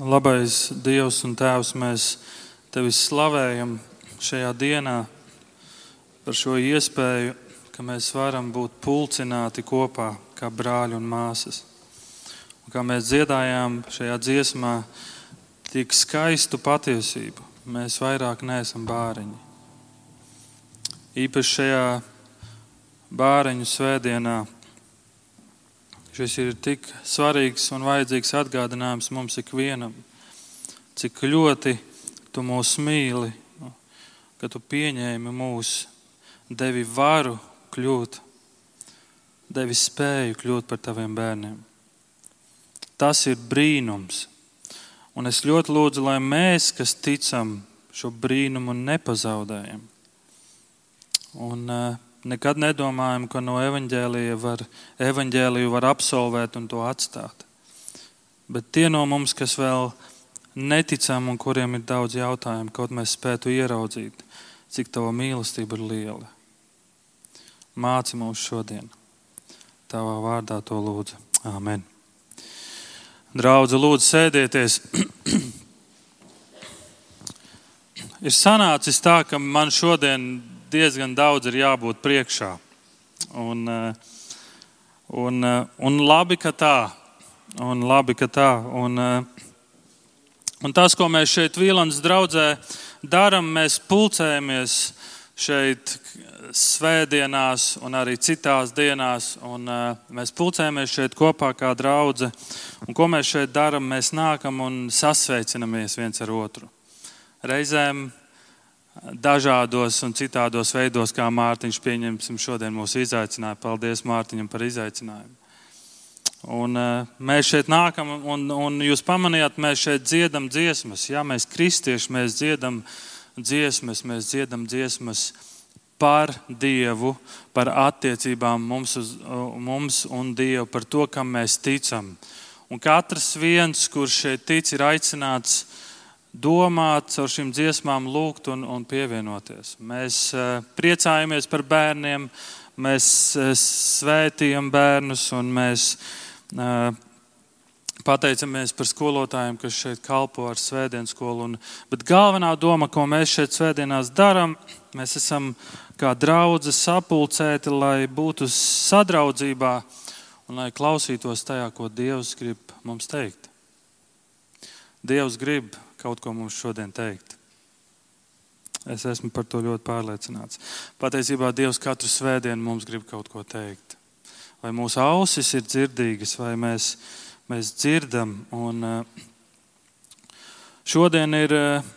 Labais Dievs un Tēvs, mēs Tevi slavējam šajā dienā par šo iespēju, ka mēs varam būt pulcināti kopā kā brāļi un māsas. Un kā mēs dziedājām šajā dziesmā, tik skaistu patiesību. Mēs vairāk neesam bāriņi. Īpaši šajā bāriņu svētdienā Šis ir tik svarīgs un vajadzīgs atgādinājums mums ikvienam, cik ļoti tu mūs mīli, ka tu pieņēmi mūs, devi varu kļūt, devi spēju kļūt par taviem bērniem. Tas ir brīnums. Un es ļoti lūdzu, lai mēs, kas ticam, šo brīnumu nepazaudējam. Un, uh, nekad nedomājam, ka no evaņģēlija var, evaņģēliju var absolvēt un to atstāt. Bet tie no mums, kas vēl neticam un kuriem ir daudz jautājumu, kaut mēs spētu ieraudzīt, cik tava mīlestība ir liela. Māci mums šodien. Tavā vārdā to lūdzu. Āmen. Draudzi, lūdzu, sēdieties. ir sanācis tā, ka man šodien diezgan daudz ir jābūt priekšā. Un, eh, un, eh, un labi, ka tā. Un labi, ka tā. Un, eh, un tas, ko mēs šeit Vīlandes draugzē darām, mēs pulcējamies šeit svētdienās un arī citās dienās. Un, mēs pulcējamies šeit kopā kā draugi. Un ko mēs šeit darām? Mēs nākam un sasveicinamies viens ar otru. Reizēm dažādos un citādos veidos, kā Mārtiņš pieņemsim šodien mūsu izaicinājumu. Paldies Mārtiņam par izaicinājumu. Un, uh, mēs šeit nākam, un, un jūs pamanījāt, mēs šeit dziedam dziesmas. Jā, mēs kristieši, mēs dziedam dziesmas, mēs dziedam dziesmas par Dievu, par attiecībām mums, uz, mums un Dievu, par to, kam mēs ticam. Un katrs viens, kurš šeit tic, ir aicināts domāt, ar šīm dziesmām lūgt un, un pievienoties. Mēs uh, priecājamies par bērniem, mēs uh, svētījam bērnus un mēs uh, pateicamies par skolotājiem, kas šeit kalpo ar svētdienas skolu. Un, bet galvenā doma, ko mēs šeit svētdienās darām, mēs esam kā draugi sapulcēti, lai būtu sadraudzībā un lai klausītos tajā, ko Dievs grib mums teikt. Dievs grib kaut ko mums šodien teikt. Es esmu par to ļoti pārliecināts. Patiesībā Dievs katru svētdienu mums grib kaut ko teikt. Vai mūsu ausis ir dzirdīgas, vai mēs, mēs dzirdam. Un, eh, šodien ir eh,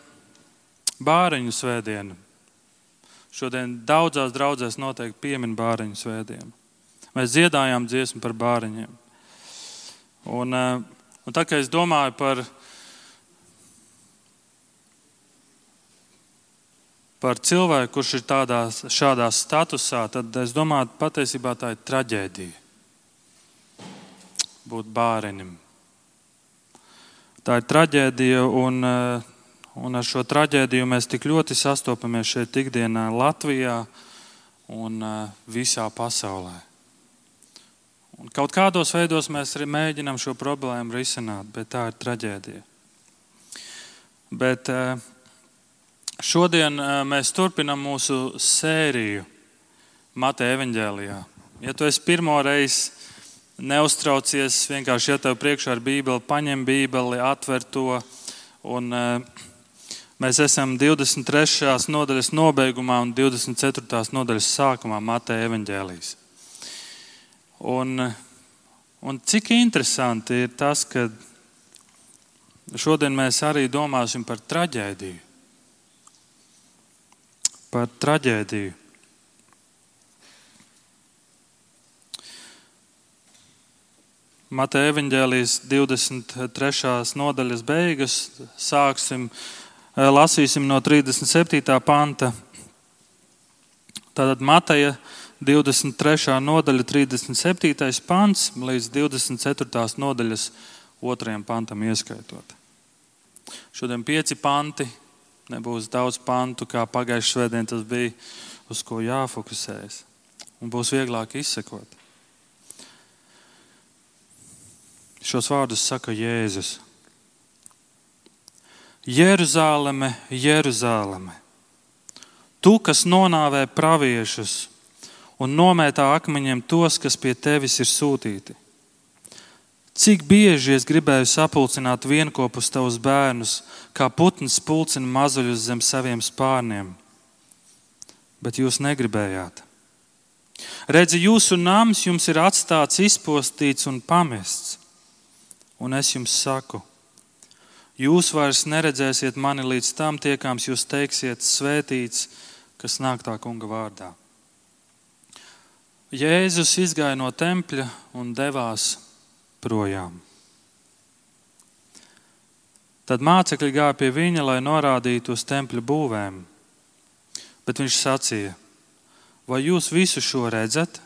bāriņu svētdiena. Šodien daudzās draudzēs noteikti piemin bāriņu svētdienu. Mēs dziedājām dziesmu par bāriņiem. Un, eh, un tā kā es domāju par viņu par cilvēku, kurš ir tādā, šādā statusā, tad es domāju, patiesībā tā ir traģēdija. Būt bārenim. Tā ir traģēdija, un, eh, un ar šo traģēdiju mēs tik ļoti sastopamies šeit ikdienā Latvijā un eh, visā pasaulē. Un kaut kādos veidos mēs arī mēģinām šo problēmu risināt, bet tā ir traģēdija. Bet, uh, Šodien mēs turpinām mūsu sēriju Mateja evanģēlijā. Ja tu esi pirmo reizi neuztraucies, vienkārši ja tev priekšā ir Bībele, paņem Bībeli, atver to. Un, mēs esam 23. nodaļas nobeigumā un 24. nodaļas sākumā Mateja evanģēlijas. Un, un cik interesanti ir tas, ka šodien mēs arī domāsim par traģēdiju par traģēdiju. Mateja evanģēlijas 23. nodaļas beigas sāksim, eh, lasīsim no 37. panta. Tātad Mateja 23. nodaļa, 37. pants līdz 24. nodaļas 2. pantam ieskaitot. Šodien pieci panti Nebūs daudz pantu, kā pagājušajā svētdienā tas bija, uz ko jāfokusējas. Un būs vieglāk izsekot. Šos vārdus saka Jēzus. Jeruzaleme, Jeruzaleme, tu, kas nonāvē praviešus un nomētā akmeņiem tos, kas pie tevis ir sūtīti. Cik bieži es gribēju sapulcināt vienopus tavus bērnus, kā putns pulcina mazuļus zem saviem spārniem, bet jūs negribējāt. Redzi, jūsu nams jums ir atstāts, izpostīts un pamests. Un es jums saku, jūs vairs neredzēsiet mani līdz tam tiekams, jūs teiksiet, svētīts, kas nāk tā kunga vārdā. Jēzus izgāja no tempļa un devās projām. Tad mācekļi gāja pie viņa, lai norādītu uz tempļa būvēm. Bet viņš sacīja: Vai jūs visu šo redzat?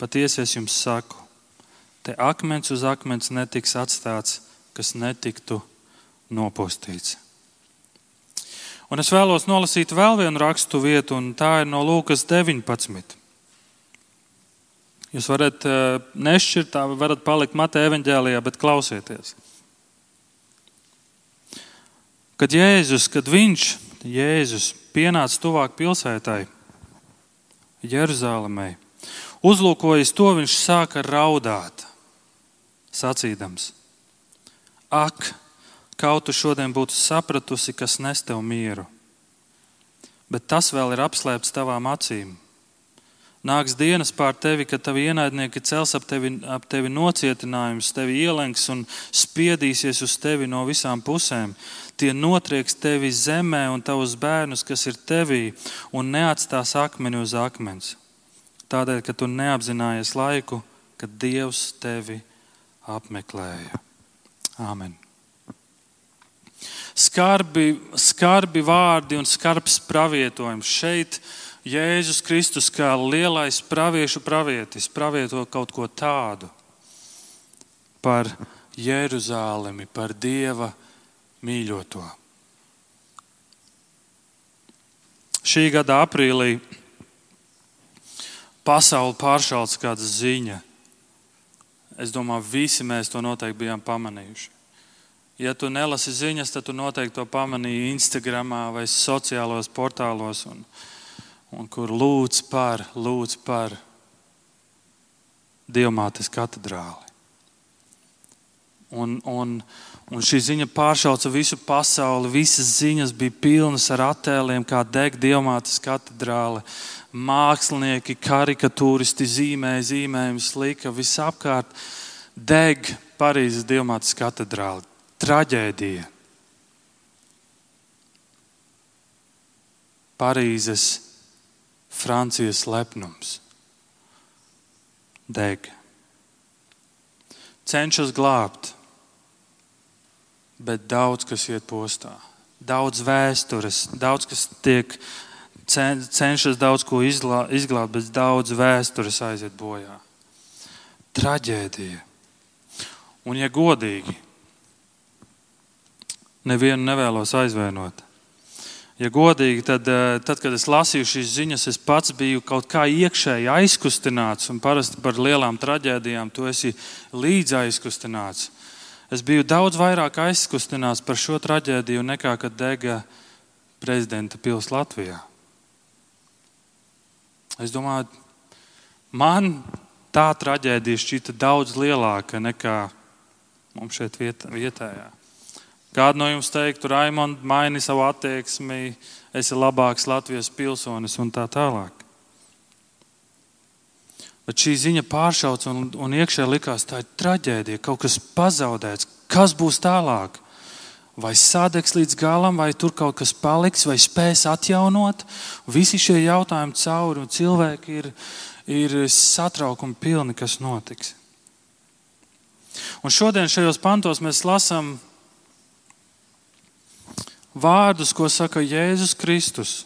Patiesi es jums saku, te akmens uz akmens netiks atstāts, kas netiktu nopostīts. Un es vēlos nolasīt vēl vienu rakstu vietu, un tā ir no Lūkas 19. Jūs varat eh, nešķirt, varat palikt Mateja evaņģēlijā, bet klausieties. Kad Jēzus, kad viņš, Jēzus, pienāca tuvāk pilsētai, Jeruzalemē, uzlūkojis to, viņš sāka raudāt, sacīdams: Ak, kaut tu šodien būtu sapratusi, kas nes tev mieru, bet tas vēl ir apslēpts tavām acīm Nāks dienas pār tevi, kad tavi ienaidnieki cels ap tevi, ap tevi nocietinājumus, tevi ielenks un spiedīsies uz tevi no visām pusēm. Tie notrieks tevi zemē un tavus bērnus, kas ir tevī, un neatstās akmeni uz akmens. Tādēļ, ka tu neapzinājies laiku, kad Dievs tevi apmeklēja. Āmen. Skarbi, skarbi vārdi un skarbs pravietojums šeit Jēzus Kristus kā lielais praviešu pravietis pravieto kaut ko tādu par Jeruzālemi, par Dieva mīļoto. Šī gada aprīlī pasauli pāršāls kāda ziņa. Es domāju, visi mēs to noteikti bijām pamanījuši. Ja tu nelasi ziņas, tad tu noteikti to pamanīji Instagram vai sociālajos portālos. Un, uh, un kur lūdz par, lūdz par Dievmātes katedrāli. Un, un, un šī ziņa pāršauca visu pasauli. Visas ziņas bija pilnas ar attēliem, kā deg Dievmātes katedrāle. Mākslinieki, karikatūristi zīmēja zīmējumus, lika visapkārt. Deg Parīzes Dievmātes katedrāle. Traģēdija. Parīzes Francijas lepnums deg. Cenšas glābt, bet daudz kas iet postā. Daudz vēstures, daudz kas tiek cenšas daudz ko izglābt, bet daudz vēstures aiziet bojā. Traģēdija. Un, ja godīgi, nevienu nevēlos aizvainot. Ja godīgi, tad, eh, tad, kad es lasīju šīs ziņas, es pats biju kaut kā iekšēji aizkustināts. Parasti par lielām traģēdijām tu esi līdzi aizkustināts. Es biju daudz vairāk aizkustināts par šo traģēdiju nekā kad dega prezidenta pilsēta Latvijā. Es domāju, man tā traģēdija šķita daudz lielāka nekā mums šeit viet, vietējā. Kādu no jums teiktu, Raimond, maini savu attieksmi, esi labāks Latvijas pilsonis un tā tālāk. Bet šī ziņa pāršauc un, un iekšā likās, tā ir traģēdija, kaut kas pazaudēts. Kas būs tālāk? Vai sadegs līdz galam, vai tur kaut kas paliks, vai spēs atjaunot? Visi šie jautājumi cauri, un cilvēki ir, ir satraukumi pilni, kas notiks. Un šodien šajos pantos mēs lasām vārdus, ko saka Jēzus Kristus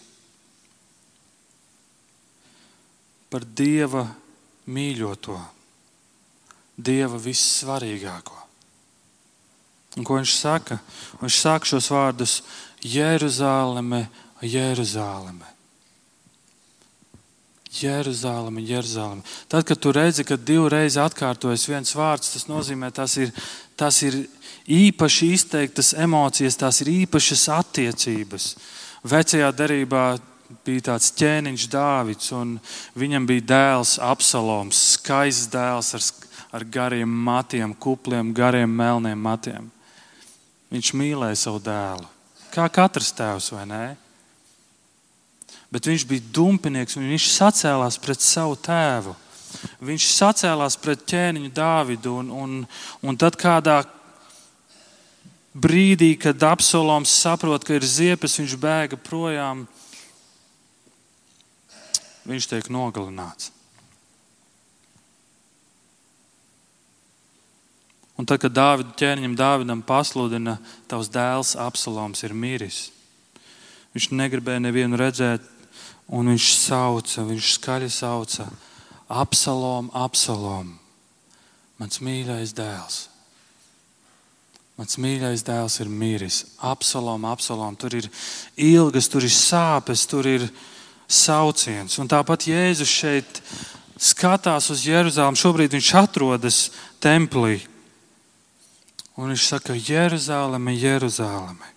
par Dieva mīļoto, Dieva vissvarīgāko. Un ko viņš saka? Viņš saka šos vārdus Jeruzāleme, Jeruzāleme. Jeruzaleme, Jeruzaleme. Tad, kad tu redzi, ka divreiz atkārtojas viens vārds, tas nozīmē, tas ir, tas ir īpaši izteiktas emocijas, tās ir īpašas attiecības. Vecajā derībā bija tāds ķēniņš Dāvids, un viņam bija dēls Absaloms, skaists dēls ar, ar gariem matiem, kupliem, gariem, melniem matiem. Viņš mīlēja savu dēlu. Kā katrs tēvs, vai ne? bet viņš bija dumpinieks un viņš sacēlās pret savu tēvu. Viņš sacēlās pret ķēniņu Dāvidu, un, un, un tad kādā brīdī, kad Absoloms saprot, ka ir ziepes, viņš bēga projām, viņš tiek nogalināts. Un tad, kad Dāvida ķēniņam Dāvidam pasludina, tavs dēls Absoloms ir miris. Viņš negribēja nevienu redzēt, Un viņš sauca, viņš skaļi sauca, Absalom, Absalom, mans mīļais dēls. Mans mīļais dēls ir miris. Absalom, Absalom, tur ir ilgas, tur ir sāpes, tur ir sauciens. Un tāpat Jēzus šeit skatās uz Jeruzalem. Šobrīd viņš atrodas templī. Un viņš saka, Jeruzaleme, Jeruzaleme.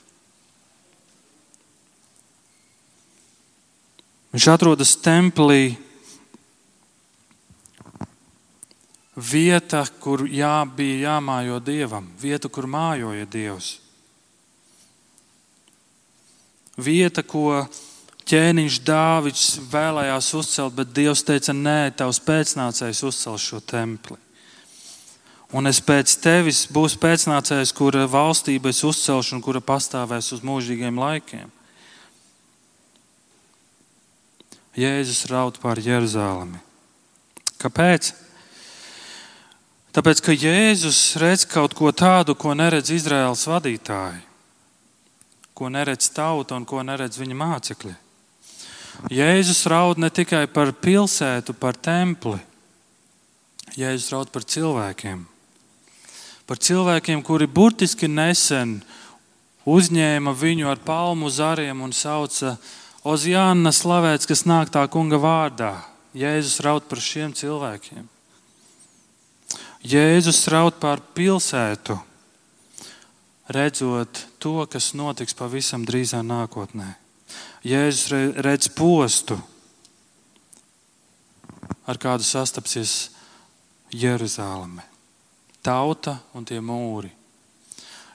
Viņš atrodas templī, vieta, kur jā, bija jāmājo dievam, vieta, kur mājoja dievs. Vieta, ko ķēniņš Dāvids vēlējās uzcelt, bet Dievs teica, nē, tavs pēcnācējs uzcels šo templi. Un es pēc tevis būšu pēcnācējs, kura valstība es uzcelšu un kura pastāvēs uz mūžīgiem laikiem. Jēzus raud par Jeruzalemi. Kāpēc? Tāpēc, ka Jēzus redz kaut ko tādu, ko neredz Izraels vadītāji, ko neredz tauta un ko neredz viņa mācekļi. Jēzus raud ne tikai par pilsētu, par templi. Jēzus raud par cilvēkiem. Par cilvēkiem, kuri burtiski nesen uzņēma viņu ar palmu zariem un sauca Ozjāna slavēts, kas nāk tā kunga vārdā. Jēzus raud par šiem cilvēkiem. Jēzus raud par pilsētu, redzot to, kas notiks pavisam drīzā nākotnē. Jēzus redz postu, ar kādu sastapsies Jeruzaleme, tauta un tie mūri.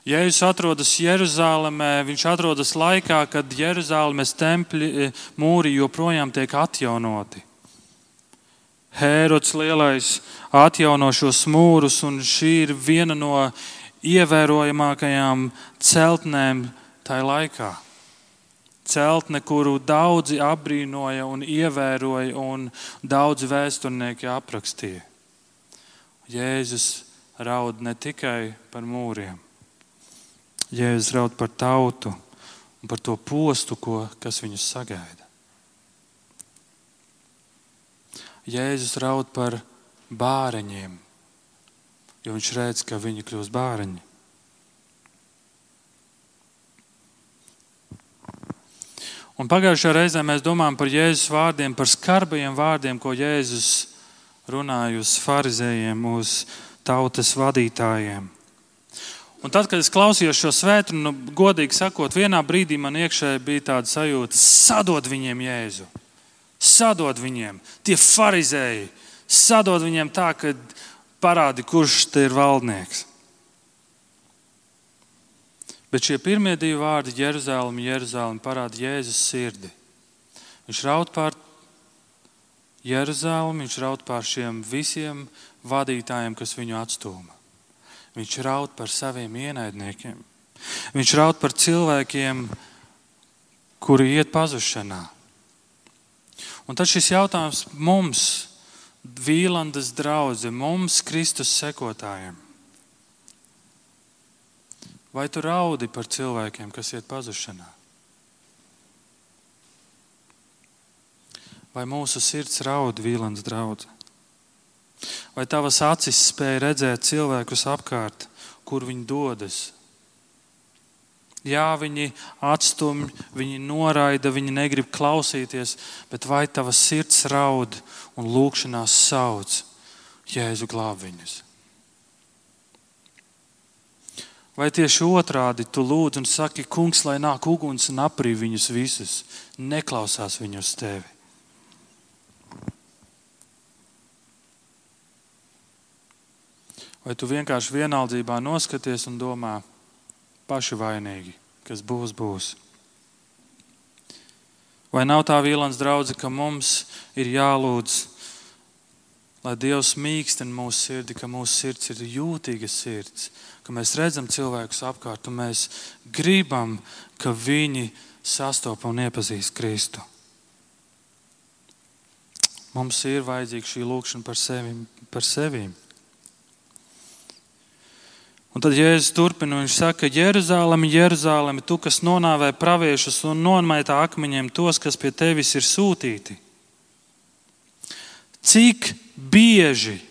Jēzus atrodas Jeruzalemē, viņš atrodas laikā, kad Jeruzalemes templi e, mūri joprojām tiek atjaunoti. Hērods lielais atjauno šos mūrus, un šī ir viena no ievērojamākajām celtnēm tajā laikā. Celtne, kuru daudzi apbrīnoja un ievēroja, un daudzi vēsturnieki aprakstīja. Jēzus raud ne tikai par mūriem Jēzus raud par tautu un par to postu, ko, kas viņus sagaida. Jēzus raud par bāreņiem, jo viņš redz, ka viņi kļūs bāreņi. Un pagājušajā reizē mēs domājam par Jēzus vārdiem, par skarbajiem vārdiem, ko Jēzus runāja uz farizējiem, uz tautas vadītājiem. Un tad, kad es klausījos šo svētru, nu, godīgi sakot, vienā brīdī man iekšēji bija tāda sajūta, sadod viņiem Jēzu. Sadod viņiem, tie farizēji, sadod viņiem tā, ka parādi, kurš te ir valdnieks. Bet šie pirmie divi vārdi, Jeruzalem, Jeruzalem, parāda Jēzus sirdi. Viņš raud par Jeruzalem, viņš raud par šiem visiem vadītājiem, kas viņu atstūma. Viņš raud par saviem ienaidniekiem. Viņš raud par cilvēkiem, kuri iet pazušanā. Un tad šis jautājums mums, Vīlandas draudzē, mums, Kristus sekotājiem. Vai tu raudi par cilvēkiem, kas iet pazušanā? Vai mūsu sirds raud Vīlandas draudzē? Vai tavas acis spēja redzēt cilvēkus apkārt, kur viņi dodas? Jā, viņi atstumj, viņi noraida, viņi negrib klausīties, bet vai tava sirds raud un lūkšanās sauc Jēzu glāb viņus? Vai tieši otrādi tu lūdz un saki, kungs, lai nāk uguns un aprī viņus visus, neklausās viņu uz tevi? Vai tu vienkārši vienaldzībā noskaties un domā, paši vainīgi, kas būs, būs? Vai nav tā vīlans draudzene, ka mums ir jālūdz, lai Dievs mīkstina mūsu sirdi, ka mūsu sirds ir jūtīga sirds, ka mēs redzam cilvēkus apkārt un mēs gribam, ka viņi sastopa un iepazīst Kristu. Mums ir vajadzīga šī lūkšana par sevi. Par sevi. Un tad Jēzus turpina, viņš saka, Jeruzalem, Jeruzalem, tu, kas nonāvē praviešus un nomaitā akmeņiem tos, kas pie tevis ir sūtīti. Cik bieži,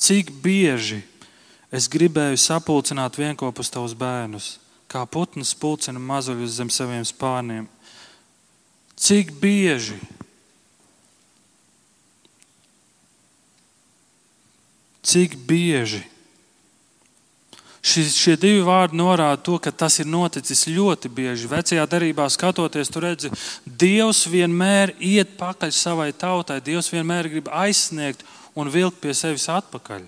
cik bieži es gribēju sapulcināt vienopus tavus bērnus, kā putns pulcina mazuļus zem saviem spārniem. Cik bieži Cik bieži Šis, šie divi vārdi norāda to, ka tas ir noticis ļoti bieži. Vecajā darbā skatoties, tur redzi, Dievs vienmēr iet pakaļ savai tautai. Dievs vienmēr grib aizsniegt un vilkt pie sevis atpakaļ.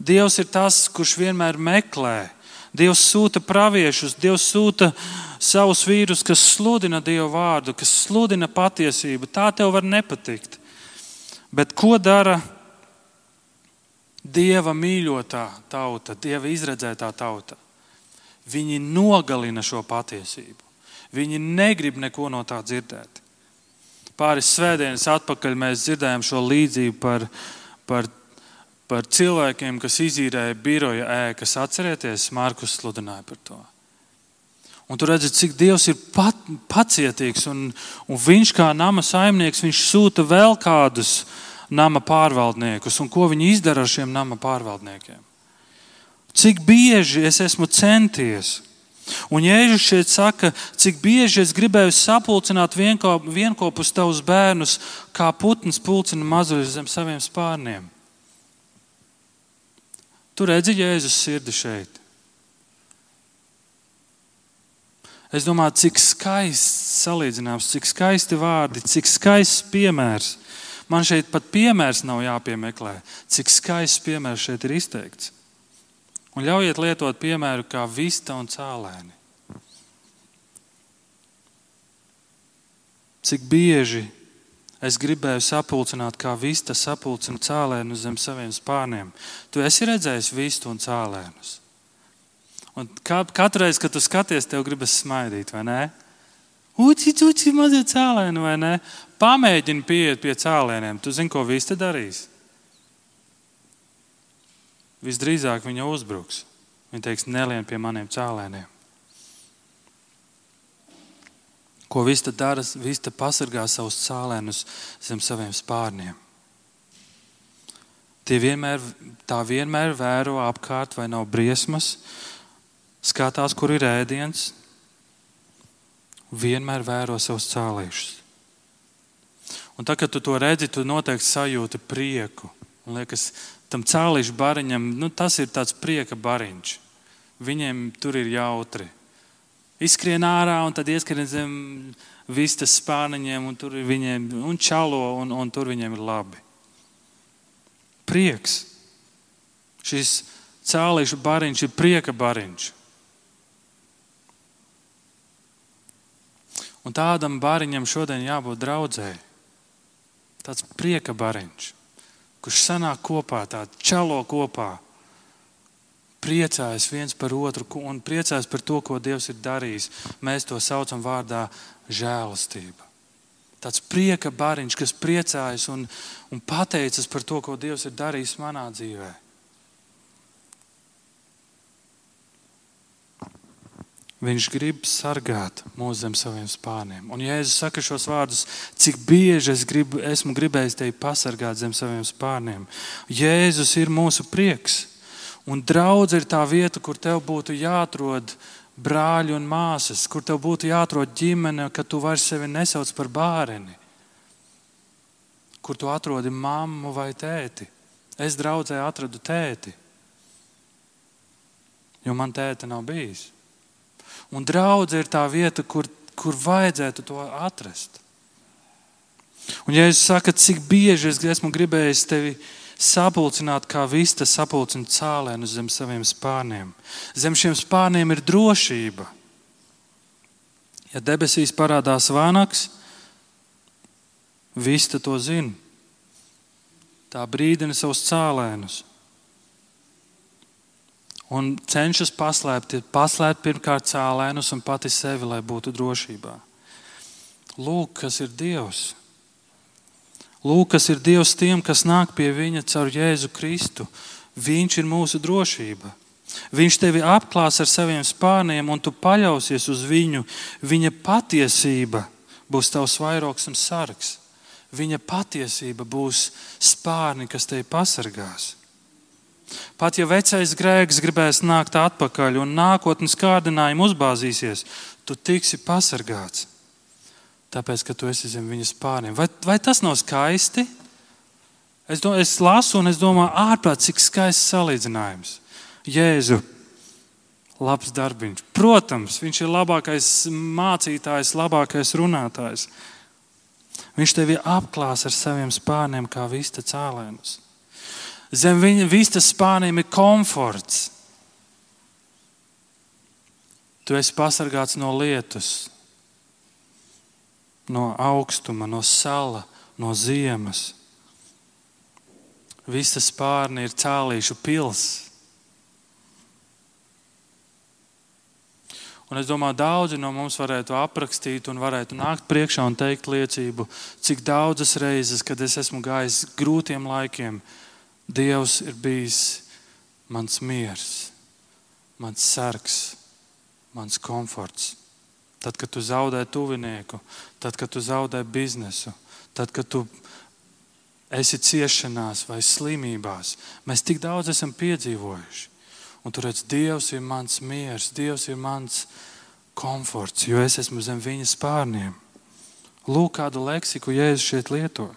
Dievs ir tas, kurš vienmēr meklē. Dievs sūta praviešus, Dievs sūta savus vīrus, kas sludina Dieva vārdu, kas sludina patiesību. Tā tev var nepatikt. Bet ko dara Dieva mīļotā tauta, Dieva izredzētā tauta. Viņi nogalina šo patiesību. Viņi negrib neko no tā dzirdēt. Pāris svētdienas atpakaļ mēs dzirdējām šo līdzību par, par, par cilvēkiem, kas izīrēja biroja ēkas. Atcerieties, Mārkus sludināja par to. Un tur redzat, cik Dievs ir pat, pacietīgs. Un, un viņš kā nama saimnieks, viņš sūta vēl kādus uh, nama pārvaldniekus un ko viņi izdara ar šiem nama pārvaldniekiem. Cik bieži es esmu centies, un Jēzus šeit saka, cik bieži es gribēju sapulcināt vienopus tavus bērnus, kā putns pulcina mazuļus zem saviem spārniem. Tur redzi Jēzus sirdi šeit. Es domāju, cik skaists salīdzinājums, cik skaisti vārdi, cik skaists piemērs. Man šeit pat piemērs nav jāpiemeklē, cik skaists piemērs šeit ir izteikts. Un ļaujiet lietot piemēru kā vista un cēlēni. Cik bieži es gribēju sapulcināt, kā vista sapulcina cēlēnu zem saviem spārniem. Tu esi redzējis vistu un cēlēnus. Un katru reizi, kad tu skaties, tev gribas smaidīt, vai ne? Uci, uci, mazie cēlēni, vai ne? Pamēģini pieiet pie cēlēniem. Tu zini, ko visi te darīs? Visdrīzāk viņa uzbruks. Viņa teiks, nelien pie maniem cēlēniem. Ko vista dara? Vista pasargā savus cēlēnus zem saviem spārniem. Tie vienmēr, tā vienmēr vēro apkārt, vai nav briesmas, skatās, kur ir ēdiens, vienmēr vēro savus cēlīšus. Un tad, kad tu to redzi, tu noteikti sajūti prieku. Man liekas, tam cēlīšu bariņam, nu, tas ir tāds prieka bariņš. Viņiem tur ir jautri. Izskrien ārā un tad ieskrien zem vistas spāniņiem, un tur viņiem un čalo, un, un tur viņiem ir labi. Prieks. Šis cēlīšu bariņš ir prieka bariņš. Un tādam bariņam šodien jābūt draudzēji. Tāds prieka bariņš, kurš sanāk kopā, tāds čalo kopā, priecājas viens par otru un priecājas par to, ko Dievs ir darījis. Mēs to saucam vārdā žēlastība. Tāds prieka bariņš, kas priecājas un, un pateicas par to, ko Dievs ir darījis manā dzīvēm. Viņš grib sargāt mūs zem saviem spārniem. Un Jēzus saka šos vārdus, cik bieži es gribu, esmu gribējis tevi pasargāt zem saviem spārniem. Jēzus ir mūsu prieks. Un draudz ir tā vieta, kur tev būtu jāatrod brāļi un māsas, kur tev būtu jāatrod ģimene, ka tu vairs sevi nesauc par bērni. Kur tu atrodi mammu vai tēti? Es draudzē atradu tēti, jo man tēta nav bijis. Un draudzē ir tā vieta, kur, kur vajadzētu to atrast. Un, ja es saku, cik bieži es esmu gribējis tevi sapulcināt, kā vista sapulcina cēlēnu zem saviem spārniem, zem šiem spārniem ir drošība. Ja debesīs parādās vānaks, vista to zina. Tā brīdina savus cēlēnus un cenšas paslēpt, paslēpt pirmkārt cēlēnus un pati sevi, lai būtu drošībā. Lūk, kas ir Dievs. Lūk, kas ir Dievs tiem, kas nāk pie Viņa caur Jēzu Kristu. Viņš ir mūsu drošība. Viņš tevi apklās ar saviem spārniem, un tu paļausies uz viņu. Viņa patiesība būs tavs vairogs un sargs. Viņa patiesība būs spārni, kas tevi pasargās. Pat ja vecais grēks gribēs nākt atpakaļ un nākotnes kārdinājumi uzbāzīsies, tu tiksi pasargāts. Tāpēc, ka tu esi zem viņas pāriem. Vai, vai tas nav skaisti? Es, do, es lasu un es domāju, ārprāt, cik skaists salīdzinājums. Jēzu, labs darbiņš. Protams, viņš ir labākais mācītājs, labākais runātājs. Viņš tevi apklās ar saviem spārniem, kā vista cēlēnus. Zem viņa vistas spāniem ir komforts. Tu esi pasargāts no lietus, no augstuma, no sala, no ziemas. Visas spārni ir cēlīšu pilsēta. Un es domāju, daudzi no mums varētu aprakstīt un varētu nākt priekšā un teikt liecību, cik daudzas reizes, kad es esmu gājis grūtiem laikiem, Dievs ir bijis mans miers, mans sargs, mans komforts. Tad, kad tu zaudē tuvinieku, tad, kad tu zaudē biznesu, tad, kad tu esi ciešanās vai slimībās, mēs tik daudz esam piedzīvojuši. Un tur redz, Dievs ir mans miers, Dievs ir mans komforts, jo es esmu zem viņa spārniem. Lūk, kādu leksiku Jēzus šeit lieto.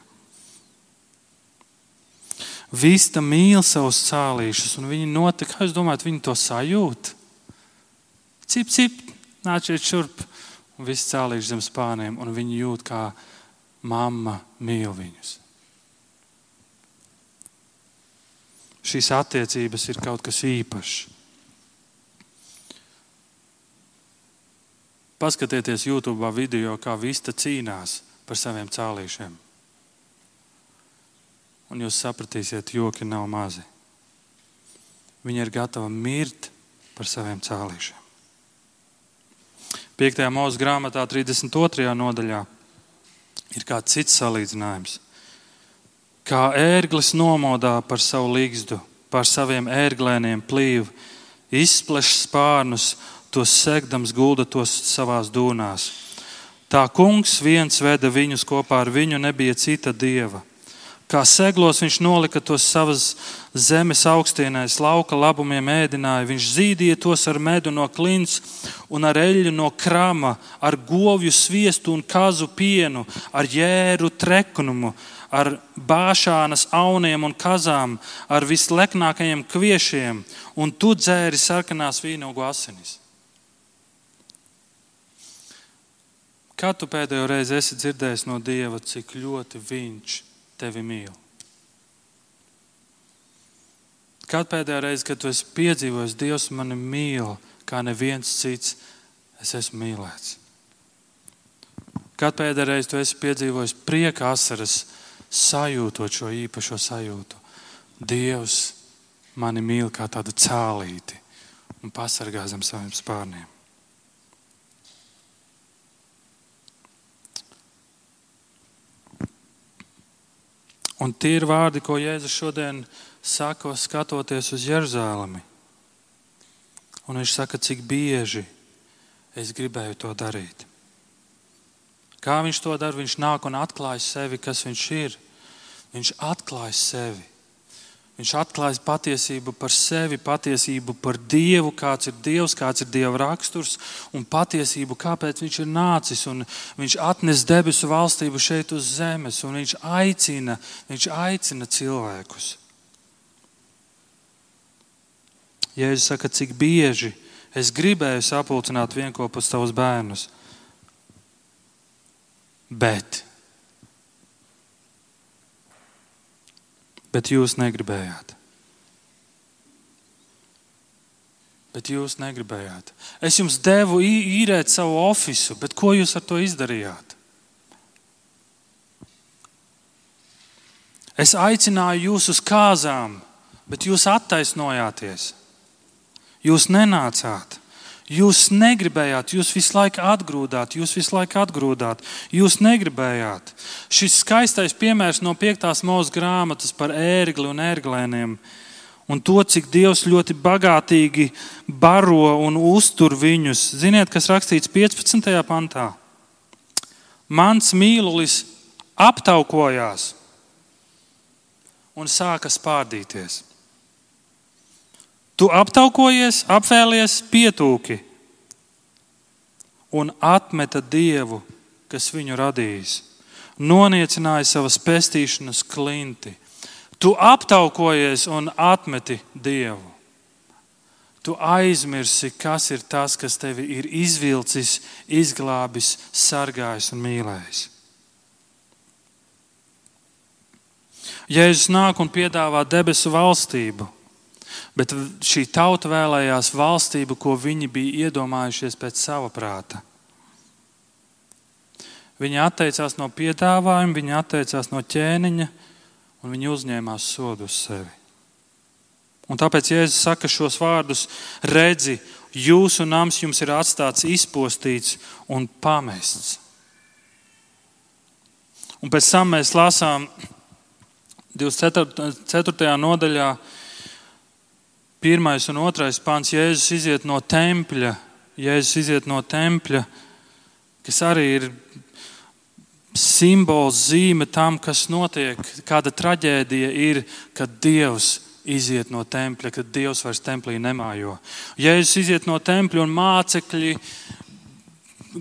Vista mīl savus cālīšus, un viņi notika, kā jūs domājat, viņi to sajūt? Cip, cip, nāciet šurp, un viss cālīši zem spāniem, un viņi jūt, kā mamma mīl viņus. Šīs attiecības ir kaut kas īpašs. Paskatieties YouTube video, kā Vista cīnās par saviem cālīšiem un jūs sapratīsiet, joki nav mazi. Viņa ir gatava mirt par saviem cēlīšiem. 5. mūža grāmatā, 32. nodaļā, ir kāds cits salīdzinājums. Kā ērglis nomodā par savu līgstu, par saviem ērglēniem plīvu, izpleš spārnus, tos segdams gulda tos savās dūnās. Tā kungs viens veda viņus kopā ar viņu, nebija cita dieva. Kā seglos viņš nolika tos savas zemes augstienēs, lauka labumiem ēdināja. Viņš zīdīja tos ar medu no klints un ar eļļu no krama, ar govju sviestu un kazu pienu, ar jēru treknumu, ar bāšānas auniem un kazām, ar visleknākajiem kviešiem, un tu dzēri sarkanās vīnogu asinis. Kad tu pēdējo reizi esi dzirdējis no Dieva, cik ļoti Viņš ir? Tevi mīl. Kad pēdējā reize, kad tu esi piedzīvojis, Dievs mani mīl, kā neviens cits, es esmu mīlēts. Kad pēdējā reize tu esi piedzīvojis prieka asaras, sajūtot šo īpašo sajūtu, Dievs mani mīl kā tādu cālīti un pasargā zem saviem spārniem. Un tie ir vārdi, ko Jēzus šodien saka, skatoties uz Jeruzalemi. Un viņš saka, cik bieži es gribēju to darīt. Kā viņš to dara? Viņš nāk un atklāj sevi, kas viņš ir. Viņš atklāj sevi. Viņš atklājas patiesību par sevi, patiesību par Dievu, kāds ir Dievs, kāds ir Dieva raksturs un patiesību, kāpēc Viņš ir nācis. Viņš atnes debesu valstību šeit uz zemes, un Viņš aicina, viņš aicina cilvēkus. Jēzus saka, cik bieži es gribēju sapulcināt vienopus tavus bērnus, bet bet jūs negribējāt. Bet jūs negribējāt. Es jums devu īrēt savu oficiālu, bet ko jūs ar to izdarījāt? Es aicināju jūs uz kāzām, bet jūs attaisnojāties. Jūs nenācāt. Jūs negribējāt, jūs visu laiku atgrūdāt, jūs visu laiku atgrūdāt, jūs negribējāt. Šis skaistais piemērs no 5. mūža grāmatas par ērgli un ērglēniem un to, cik Dievs ļoti bagātīgi baro un uztur viņus. Ziniet, kas rakstīts 15. pantā? Mans mīlulis aptaukojās un sāka spārdīties. Tu aptaukojies, apvēlies pietūki un atmeta dievu, kas viņu radījis. Noniecināja savas pestīšanas klinti. Tu aptaukojies un atmeti dievu. Tu aizmirsi, kas ir tas, kas tevi ir izvilcis, izglābis, sargājis un mīlējis. Jēzus nāk un piedāvā debesu valstību. Bet šī tauta vēlējās valstību, ko viņi bija iedomājušies pēc sava prāta. Viņi atteicās no piedāvājuma, viņi atteicās no ķēniņa un viņi uzņēmās sodu uz sevi. Un tāpēc Jēzus saka šos vārdus: redzi, jūsu nams jums ir atstāts izpostīts un pamests. Un pēc tam mēs lasām 24. nodaļā, pirmais un otrais pāns, Jēzus iziet no tempļa. Jēzus iziet no tempļa, kas arī ir simbols, zīme tam, kas notiek. Kāda traģēdija ir, kad Dievs iziet no tempļa, kad Dievs vairs templī nemājo. Jēzus iziet no tempļa un mācekļi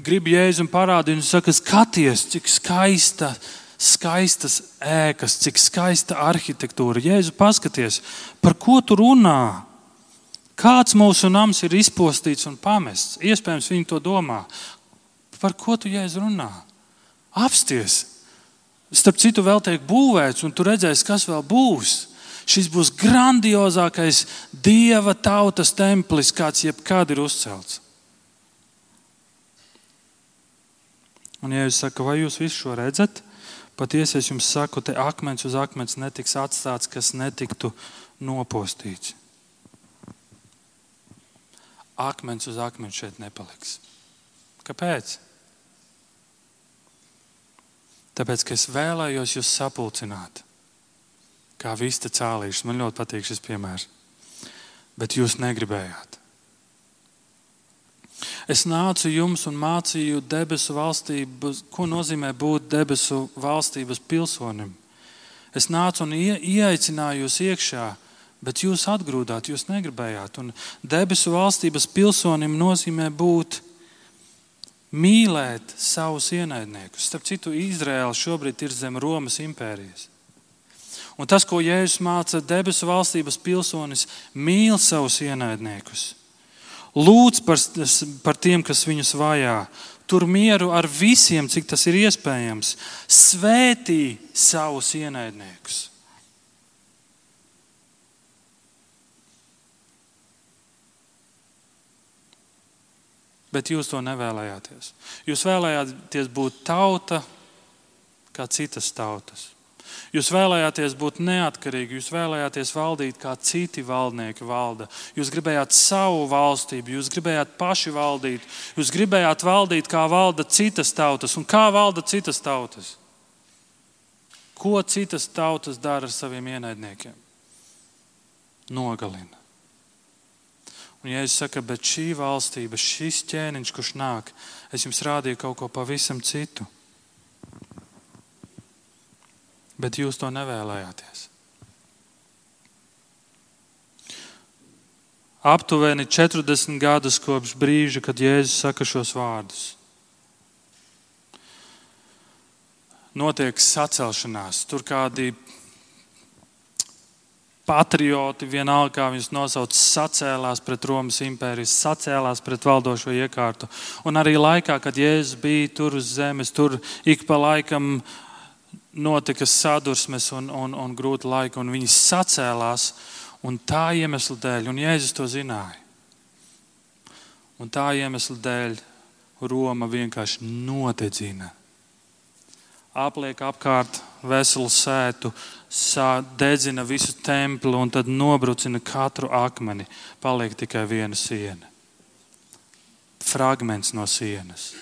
grib Jēzum parādīt, un saka, skaties, cik skaista skaistas ēkas, cik skaista arhitektūra. Jēzu, paskaties, par ko tu runā? Kāds mūsu nams ir izpostīts un pamests? Iespējams, viņi to domā. Par ko tu jēzu runā? Apsties! Starp citu, vēl tiek būvēts, un tu redzēsi, kas vēl būs. Šis būs grandiozākais dieva tautas templis, kāds jebkad ir uzcelts. Un, ja jūs sakat, vai jūs visu šo redzat, Patiesi es jums saku, te akmens uz akmens netiks atstāts, kas netiktu nopostīts. Akmens uz akmens šeit nepaliks. Kāpēc? Tāpēc, ka es vēlējos jūs sapulcināt, kā vista cālīšus. Man ļoti patīk šis piemērs. Bet jūs negribējāt. Es nācu jums un mācīju debesu valstību, ko nozīmē būt debesu valstības pilsonim. Es nācu un ie, ieaicināju jūs iekšā, bet jūs atgrūdāt, jūs negribējāt. Un debesu valstības pilsonim nozīmē būt mīlēt savus ienaidniekus. Starp citu, Izraēla šobrīd ir zem Romas impērijas. Un tas, ko Jēzus māca debesu valstības pilsonis, mīl savus ienaidniekus lūdz par, par tiem, kas viņus vajā. Tur mieru ar visiem, cik tas ir iespējams. Svētī savus ienaidniekus. Bet jūs to nevēlējāties. Jūs vēlējāties būt tauta kā citas tautas. Jūs vēlējāties būt neatkarīgi, jūs vēlējāties valdīt kā citi valdnieki valda. Jūs gribējāt savu valstību, jūs gribējāt paši valdīt, jūs gribējāt valdīt kā valda citas tautas. Un kā valda citas tautas? Ko citas tautas dara ar saviem ienaidniekiem? Nogalina. Un, ja es saku, bet šī valstība, šis ķēniņš, kurš nāk, es jums rādīju kaut ko pavisam citu. Bet jūs to nevēlējāties. aptuveni 40 gadus kopš brīža, kad Jēzus saka šos vārdus. Notiek sacelšanās, tur kādi patrioti, vienalga kā viņus nosauc, sacēlās pret Romas impēriju, sacēlās pret valdošo iekārtu. Un arī laikā, kad Jēzus bija tur uz zemes, tur ik pa laikam notika sadursmes un, un, un grūti laiki, un viņi sacēlās. Un tā iemesla dēļ, un Jēzus to zināja, un tā iemesla dēļ Roma vienkārši nodedzina apliek apkārt veselu sētu, dedzina visu templi un tad nobrucina katru akmeni. Paliek tikai viena siena. Fragments no sienas.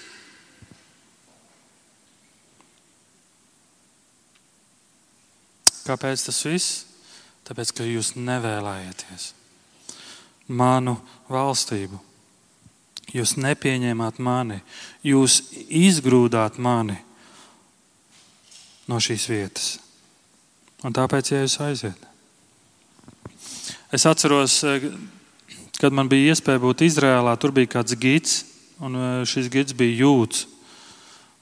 Kāpēc tas viss? Tāpēc, ka jūs nevēlējāties manu valstību. Jūs nepieņēmāt mani, jūs izgrūdāt mani no šīs vietas. Un tāpēc Jēzus aiziet. Es atceros, eh, kad man bija iespēja būt Izrēlā, tur bija kāds gids, un eh, šis gids bija jūds.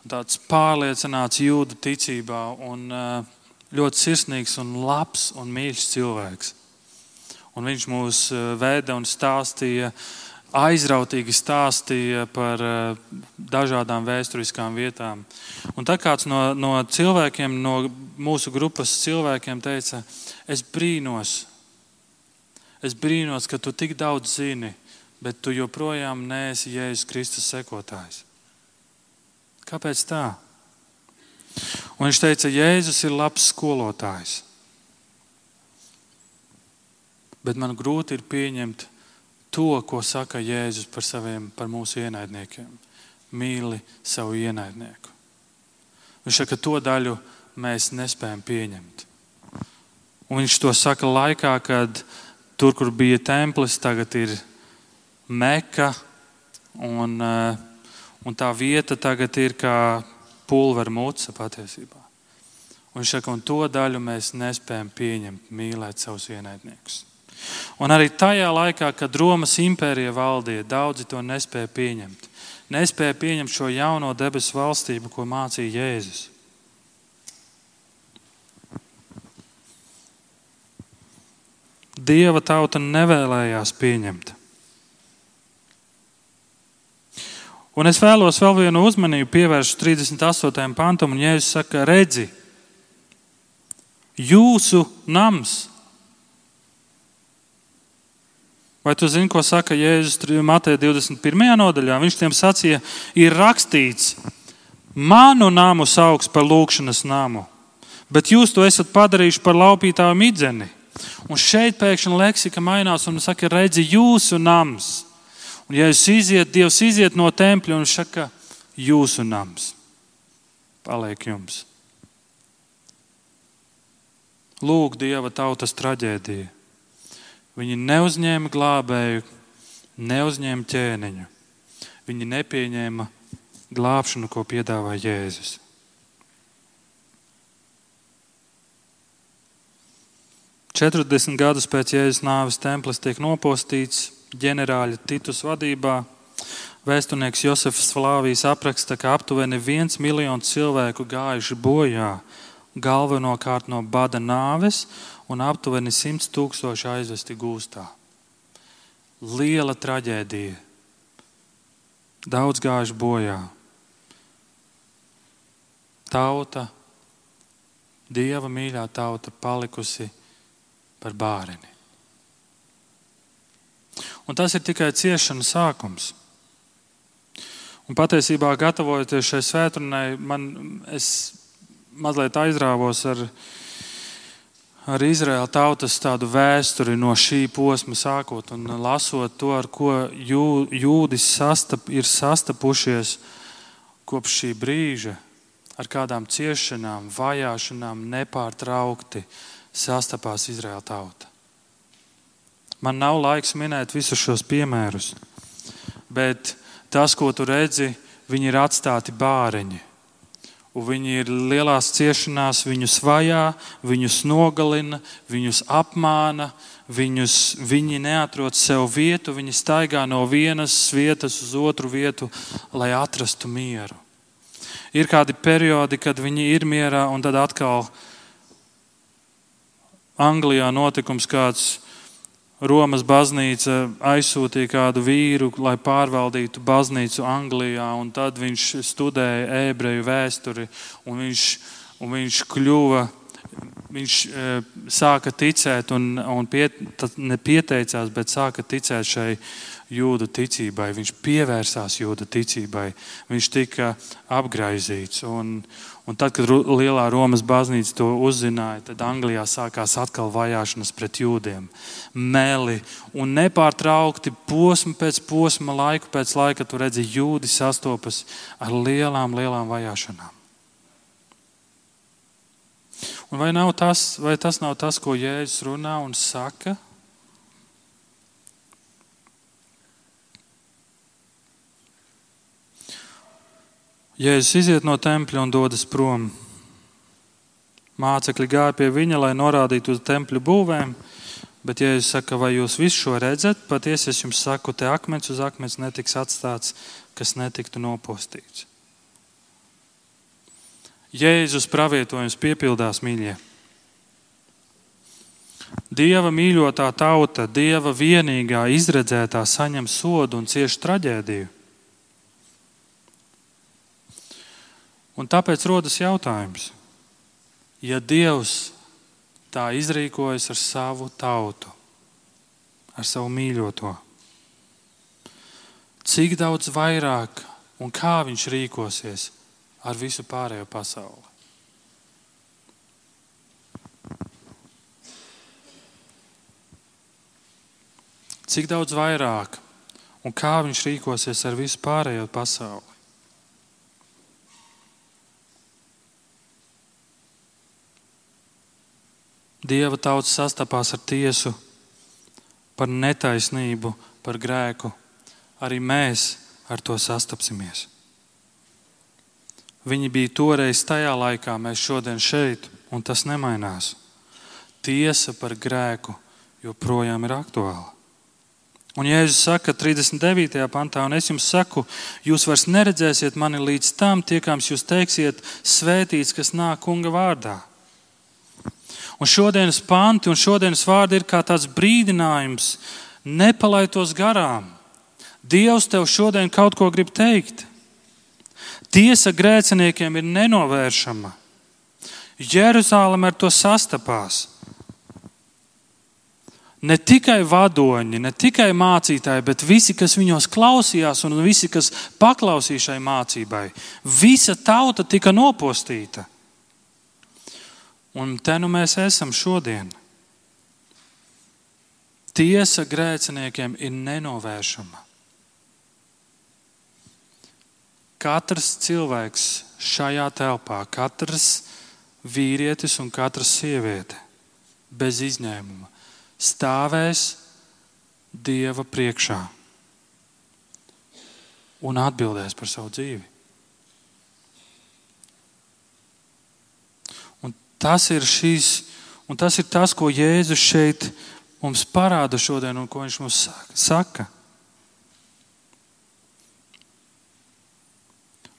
Tāds pārliecināts jūda ticībā, un eh, ļoti sirsnīgs, un labs un mīļš cilvēks. Un viņš mūs veda un stāstīja aizrautīgi stāstīja par eh, dažādām vēsturiskām vietām. Un tā kāds no, no cilvēkiem, no mūsu grupas cilvēkiem teica, es brīnos, es brīnos, ka tu tik daudz zini, bet tu joprojām neesi Jēzus Kristus sekotājs. Kāpēc tā? Un viņš teica, Jēzus ir labs skolotājs. Bet man grūti ir pieņemt to, ko saka Jēzus par, saviem, par mūsu ienaidniekiem. Mīli savu ienaidnieku. Viņš saka, ka to daļu mēs nespējam pieņemt. Un viņš to saka laikā, kad tur, kur bija templis, tagad ir meka, un, eh, un tā vieta tagad ir kā pulvera muca patiesībā. Un viņš saka, un to daļu mēs nespējam pieņemt, mīlēt savus ienaidniekus. Un arī tajā laikā, kad Romas impērija valdīja, daudzi to nespēja pieņemt. Nespēja pieņemt šo jauno debesu valstību, ko mācīja Jēzus. Dieva tauta nevēlējās pieņemt. Un es vēlos vēl vienu uzmanību pievērst 38. pantam, un Jēzus saka, redzi, jūsu nams Vai tu zini, ko saka Jēzus Mateja 21. nodaļā? Viņš tiem sacīja, ir rakstīts, manu namu sauc par lūkšanas namu, bet jūs to esat padarījuši par laupītāju midzeni. Un šeit pēkšņi leksika mainās un saka, redzi, jūsu nams. Un ja jūs iziet, Dievs iziet no tempļa un saka, jūsu nams paliek jums. Lūk, Dieva tautas traģēdija. Viņi neuzņēma glābēju, neuzņēma ķēniņu. Viņi nepieņēma glābšanu, ko piedāvā Jēzus. Četrdesmit gadus pēc Jēzus nāves templis tiek nopostīts ģenerāļa Titus vadībā. Vēsturnieks Josefs Flāvijs apraksta, ka aptuveni viens miljons cilvēku gājuši bojā, galvenokārt no bada nāves un aptuveni 100 tūkstoši aizvesti gūstā. Liela traģēdija. Daudz gājuši bojā. Tauta, dieva mīļā tauta, palikusi par bērni. Un tas ir tikai ciešana sākums. Un patiesībā, gatavojoties šai svētdienai, man mazliet aizrāvos ar ar Izraēla tautas tādu vēsturi no šī posma sākot un lasot to, ar ko jū, jūdis sastap, ir sastapušies kopš šī brīža, ar kādām ciešanām, vajāšanām nepārtraukti sastapās Izraēla tauta. Man nav laiks minēt visus šos piemērus, bet tas, ko tu redzi, viņi ir atstāti bāriņi. Un viņi ir lielās ciešanās, viņus vajā, viņus nogalina, viņus apmāna, viņus, viņi neatrod sev vietu, viņi staigā no vienas vietas uz otru vietu, lai atrastu mieru. Ir kādi periodi, kad viņi ir mierā, un tad atkal Anglijā notikums kāds. Romas baznīca aizsūtīja kādu vīru, lai pārvaldītu baznīcu Anglijā, un tad viņš studēja ebreju vēsturi, un viņš, un viņš kļuva viņš e, sāka ticēt, un, un pie, nepieteicās, bet sāka ticēt šai jūdu ticībai. Viņš pievērsās jūdu ticībai, viņš tika apgaizīts. Un, un tad, kad Lielā Romas baznīca to uzzināja, tad Anglijā sākās atkal vajāšanas pret jūdiem. Meli un nepārtraukti posmu pēc posma, laiku pēc laika, tu redzi, jūdi sastopas ar lielām, lielām vajāšanām. Un vai, tas, vai tas nav tas, ko Jēzus runā un saka? Jēzus iziet no tempļa un dodas prom. Mācekļi gāja pie viņa, lai norādītu uz tempļa būvēm, bet Jēzus saka, vai jūs visu šo redzat? Patiesi es jums saku, te akmens uz akmens netiks atstāts, kas netiktu nopostīts. Jēzus pravietojums piepildās mīļie. Dieva mīļotā tauta, Dieva vienīgā izredzētā saņem sodu un cieši traģēdiju. Un tāpēc rodas jautājums, ja Dievs tā izrīkojas ar savu tautu, ar savu mīļoto, cik daudz vairāk un kā viņš rīkosies ar visu pārējo pasauli. Cik daudz vairāk un kā viņš rīkosies ar visu pārējo pasauli? Dieva tauta sastapās ar tiesu par netaisnību, par grēku. Arī mēs ar to sastapsimies. Viņi bija toreiz tajā laikā, mēs šodien šeit, un tas nemainās. Tiesa par grēku joprojām ir aktuāla. Un Jēzus saka 39. pantā, un es jums saku, jūs vairs neredzēsiet mani līdz tam, tiekams jūs teiksiet, svētīts, kas nāk kunga vārdā. Un šodienas panti un šodienas vārdi ir kā tāds brīdinājums, nepalaitos garām. Dievs tev šodien kaut ko grib teikt. Tiesa grēciniekiem ir nenovēršama. Jeruzalem ar to sastapās. Ne tikai vadoņi, ne tikai mācītāji, bet visi, kas viņos klausījās un visi, kas paklausīja šai mācībai, visa tauta tika nopostīta. Un te nu mēs esam šodien. Tiesa grēciniekiem ir nenovēršama. katrs cilvēks šajā telpā, katrs vīrietis un katra sieviete, bez izņēmuma, stāvēs Dieva priekšā un atbildēs par savu dzīvi. Tas ir, šīs, un tas, ir tas, ko Jēzus šeit mums parāda šodien, un ko viņš mums saka.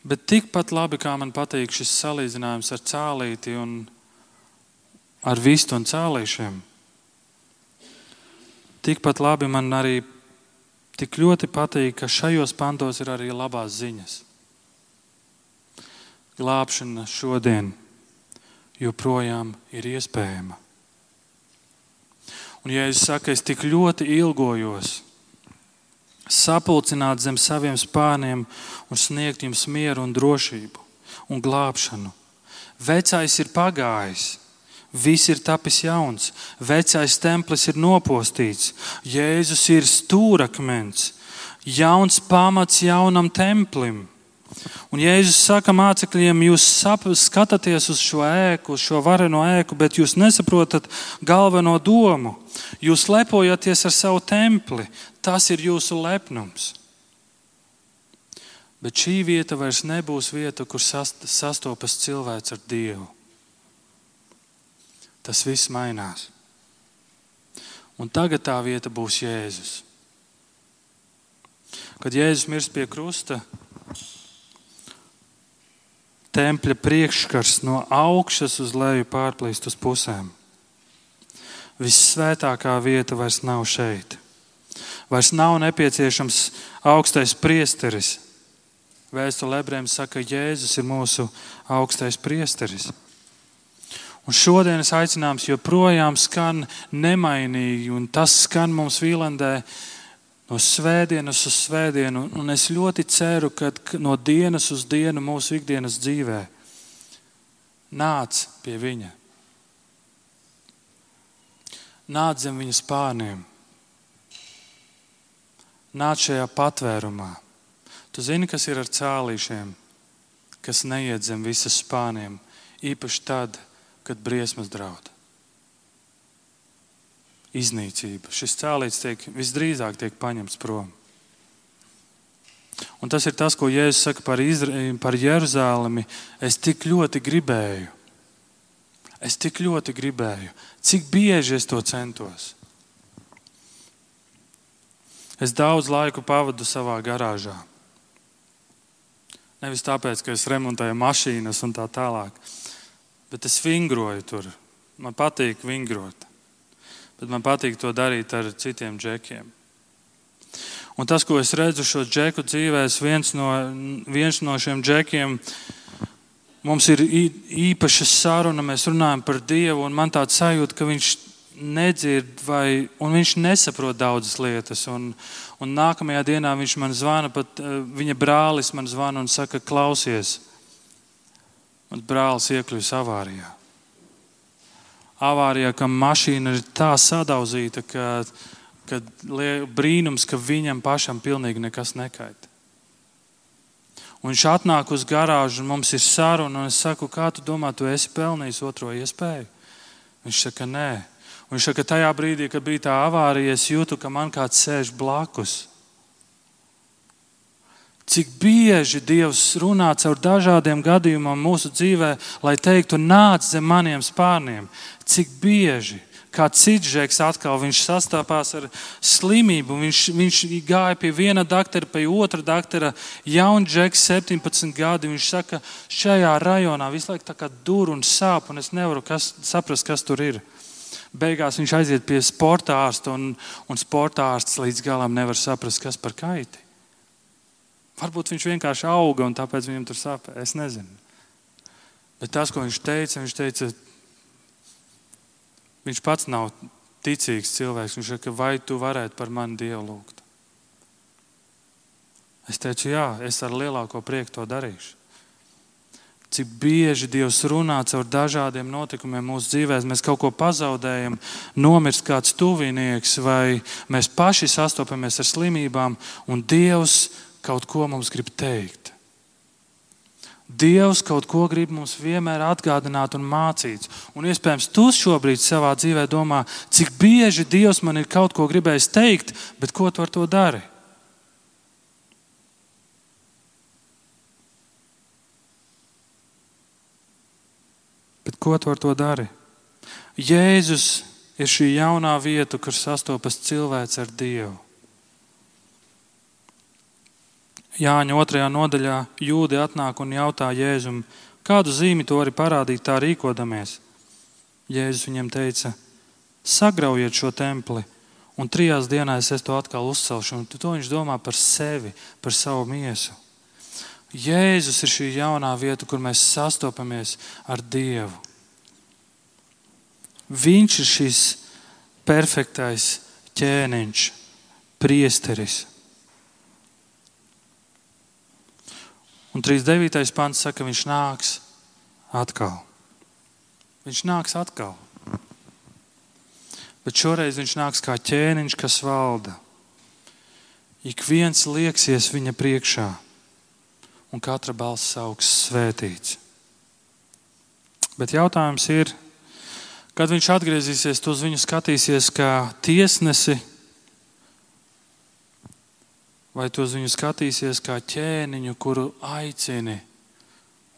Bet tikpat labi, kā man patīk šis salīdzinājums ar cālīti un ar vistu un cālīšiem, tikpat labi man arī tik ļoti patīk, ka šajos pantos ir arī labās ziņas. Glābšana šodien joprojām ir iespējama. Un, ja es saku, es tik ļoti ilgojos, sapulcināt zem saviem spārniem un sniegt jums mieru un drošību un glābšanu. Vecais ir pagājis, viss ir tapis jauns, vecais templis ir nopostīts, Jēzus ir stūrakmens, jauns pamats jaunam templim. Un Jēzus saka mācekļiem, jūs skatāties uz šo ēku, uz šo vareno ēku, bet jūs nesaprotat galveno domu. Jūs lepojaties ar savu templi, tas ir jūsu lepnums. Bet šī vieta vairs nebūs vieta, kur sastopas cilvēks ar Dievu. Tas viss mainās. Un tagad tā vieta būs Jēzus. Kad Jēzus mirst pie krusta, tempļa priekškars no augšas uz leju pārplīst uz pusēm. Vissvētākā vieta vairs nav šeit. Vairs nav nepieciešams augstais priesteris. Vēstule ebrejiem saka, ka Jēzus ir mūsu augstais priesteris. Un šodienas aicinājums joprojām skan nemainīgi, un tas skan mums Vīlandē no svētdienas uz svētdienu. Un es ļoti ceru, ka no dienas uz dienu mūsu ikdienas dzīvē nāc pie viņa. Nāc zem viņa spārniem, nāc šajā patvērumā. Tu zini, kas ir ar cēlīšiem, kas neiet zem visas spārniem, īpaši tad, kad briesmas draud iznīcība. Šis cēlīts tiek, visdrīzāk tiek paņemts prom. Un tas ir tas, ko Jēzus saka par, Izra par Jeruzalemi. Es tik ļoti gribēju, es tik ļoti gribēju, cik bieži es to centos. Es daudz laiku pavadu savā garāžā. Nevis tāpēc, ka es remontēju mašīnas un tā tālāk, bet es vingroju tur. Man patīk vingrot bet man patīk to darīt ar citiem džekiem. Un tas, ko es redzu šo džeku dzīvēs, viens no, viens no šiem džekiem, mums ir īpaša saruna, mēs runājam par Dievu, un man tāds sajūta, ka viņš nedzird vai viņš nesaprot daudzas lietas. Un, un nākamajā dienā viņš man zvana, pat eh, viņa brālis man zvana un saka, klausies, mans brālis iekļuvis avārijā avārijā, ka mašīna ir tā sadauzīta, ka, ka brīnums, ka viņam pašam pilnīgi nekas nekaita. Un viņš atnāk uz garāžu, un mums ir saruna, un es saku, kā tu domā, tu esi pelnījis otro iespēju? Viņš saka, nē. Un viņš saka, tajā brīdī, kad bija tā avārija, es jūtu, ka man kāds sēž blakus. Cik bieži Dievs runā caur dažādiem gadījumiem mūsu dzīvē, lai teiktu, nāc zem maniem spārniem. Cik bieži, kā cits žeks atkal, viņš sastapās ar slimību, viņš, viņš gāja pie viena doktora, pie otra doktora, jauns žeks, 17 gadi. Viņš saka, šajā rajonā visu laiku tā kā dur un sāp, un es nevaru kas, saprast, kas tur ir. Beigās viņš aiziet pie sporta ārsta, un, un sporta ārsts līdz galam nevar saprast, kas par kaiti. Varbūt viņš vienkārši auga un tāpēc viņam tur sāp. Es nezinu. Bet tas, ko viņš teica, viņš teica, viņš pats nav ticīgs cilvēks. Viņš teica, vai tu varētu par mani Dievu lūgt? Es teicu, jā, es ar lielāko prieku to darīšu. Cik bieži Dievs runā caur dažādiem notikumiem mūsu dzīvēm, mēs kaut ko pazaudējam, nomirst kāds tuvinieks, vai mēs paši sastopamies ar slimībām, un Dievs kaut ko mums grib teikt. Dievs kaut ko grib mums vienmēr atgādināt un mācīt. Un iespējams, tu šobrīd savā dzīvē domā, cik bieži Dievs man ir kaut ko gribējis teikt, bet ko tu ar to dari? Bet ko tu ar to dari? Jēzus ir šī jaunā vieta, kur sastopas cilvēks ar Dievu. Jāņa otrajā nodaļā jūdi atnāk un jautā Jēzum, kādu zīmi to arī parādīt tā rīkodamies. Jēzus viņam teica, sagraujiet šo templi, un trijās dienās es to atkal uzcelšu. Un to viņš domā par sevi, par savu miesu. Jēzus ir šī jaunā vieta, kur mēs sastopamies ar Dievu. Viņš ir šis perfektais ķēniņš, priesteris Un 39. pants saka, ka viņš nāks atkal. Viņš nāks atkal. Bet šoreiz viņš nāks kā ķēniņš, kas valda. Ik viens lieksies viņa priekšā, un katra balss augs svētīts. Bet jautājums ir, kad viņš atgriezīsies, uz viņu skatīsies kā tiesnesi vai tu uz viņu skatīsies kā ķēniņu, kuru aicini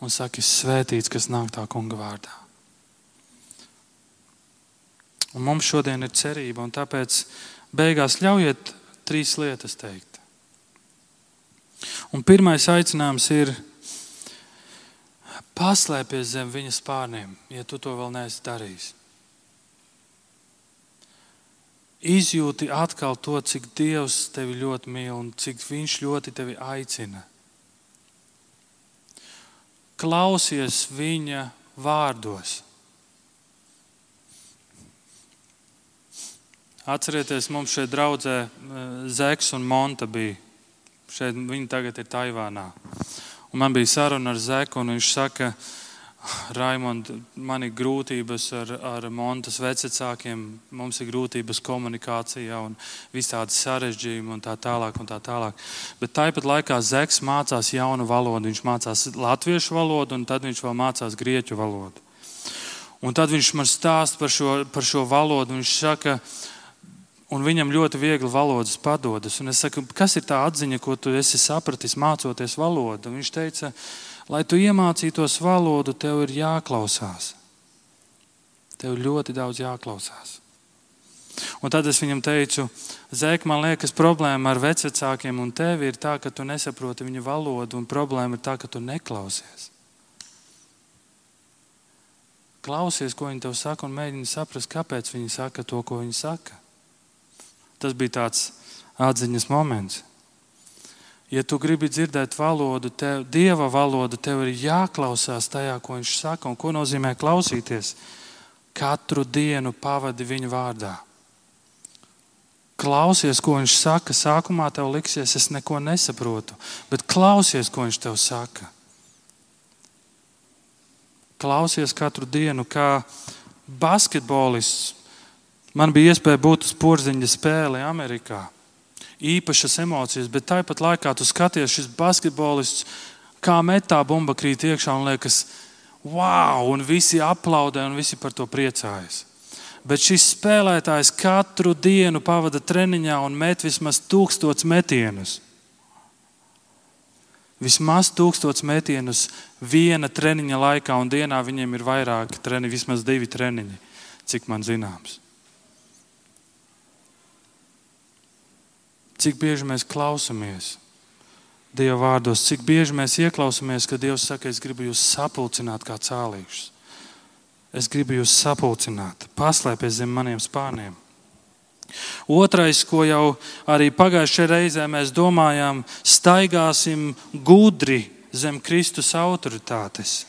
un saki, svētīts, kas nāk tā kunga vārdā. Un mums šodien ir cerība, un tāpēc beigās ļaujiet trīs lietas teikt. Un pirmais aicinājums ir paslēpties zem viņa spārniem, ja tu to vēl neesi darījis. Izjūti atkal to, cik Dievs tevi ļoti mīl un cik Viņš ļoti tevi aicina. Klausies Viņa vārdos. Atcerieties, mums šeit draudzē eh, Zeks un Monta bija. Šeit viņi tagad ir Taivānā. Un man bija saruna ar Zeku, un viņš saka, Raimond, man ir grūtības ar, ar Montas vecākiem, mums ir grūtības komunikācijā un visādi sarežģījumi un tā tālāk. Un tā tālāk. Bet tāpat laikā Zeks mācās jaunu valodu. Viņš mācās latviešu valodu, un tad viņš vēl mācās grieķu valodu. Un tad viņš man stāsta par šo, par šo valodu. Viņš saka, ka un viņam ļoti viegli valodas padodas. Un es saku, kas ir tā atziņa, ko tu esi sapratis mācoties valodu? Un viņš teica, lai tu iemācītos valodu, tev ir jāklausās. Tev ļoti daudz jāklausās. Un tad es viņam teicu, Zēk, man liekas, problēma ar vecākiem un tevi ir tā, ka tu nesaproti viņu valodu, un problēma ir tā, ka tu neklausies. Klausies, ko viņi tev saka, un mēģini saprast, kāpēc viņi saka to, ko viņi saka. Tas bija tāds atziņas moments. Ja tu gribi dzirdēt valodu, tev, dieva valodu, tev ir jāklausās tajā, ko viņš saka. Un ko nozīmē klausīties? Katru dienu pavadi viņa vārdā. Klausies, ko viņš saka. Sākumā tev liksies, es neko nesaprotu, bet klausies, ko viņš tev saka. Klausies katru dienu, kā basketbolists Man bija iespēja būt uz porziņa spēli Amerikā. Īpašas emocijas, bet tāpat laikā tu skaties šis basketbolists, kā metā bumba krīt iekšā un liekas, wow, un visi aplaudē un visi par to priecājas. Bet šis spēlētājs katru dienu pavada treniņā un met vismaz tūkstots metienus. Vismaz tūkstots metienus viena treniņa laikā, un dienā viņiem ir vairāki treniņi, vismaz divi treniņi, cik man zināms. Cik bieži mēs klausāmies Dieva vārdos, cik bieži mēs ieklausāmies, ka Dievs saka, es gribu jūs sapulcināt kā cēlīšus. Es gribu jūs sapulcināt, paslēpties zem maniem spārniem. Otrais, ko jau arī pagājušajā reizē mēs domājām, staigāsim gudri zem Kristus autoritātes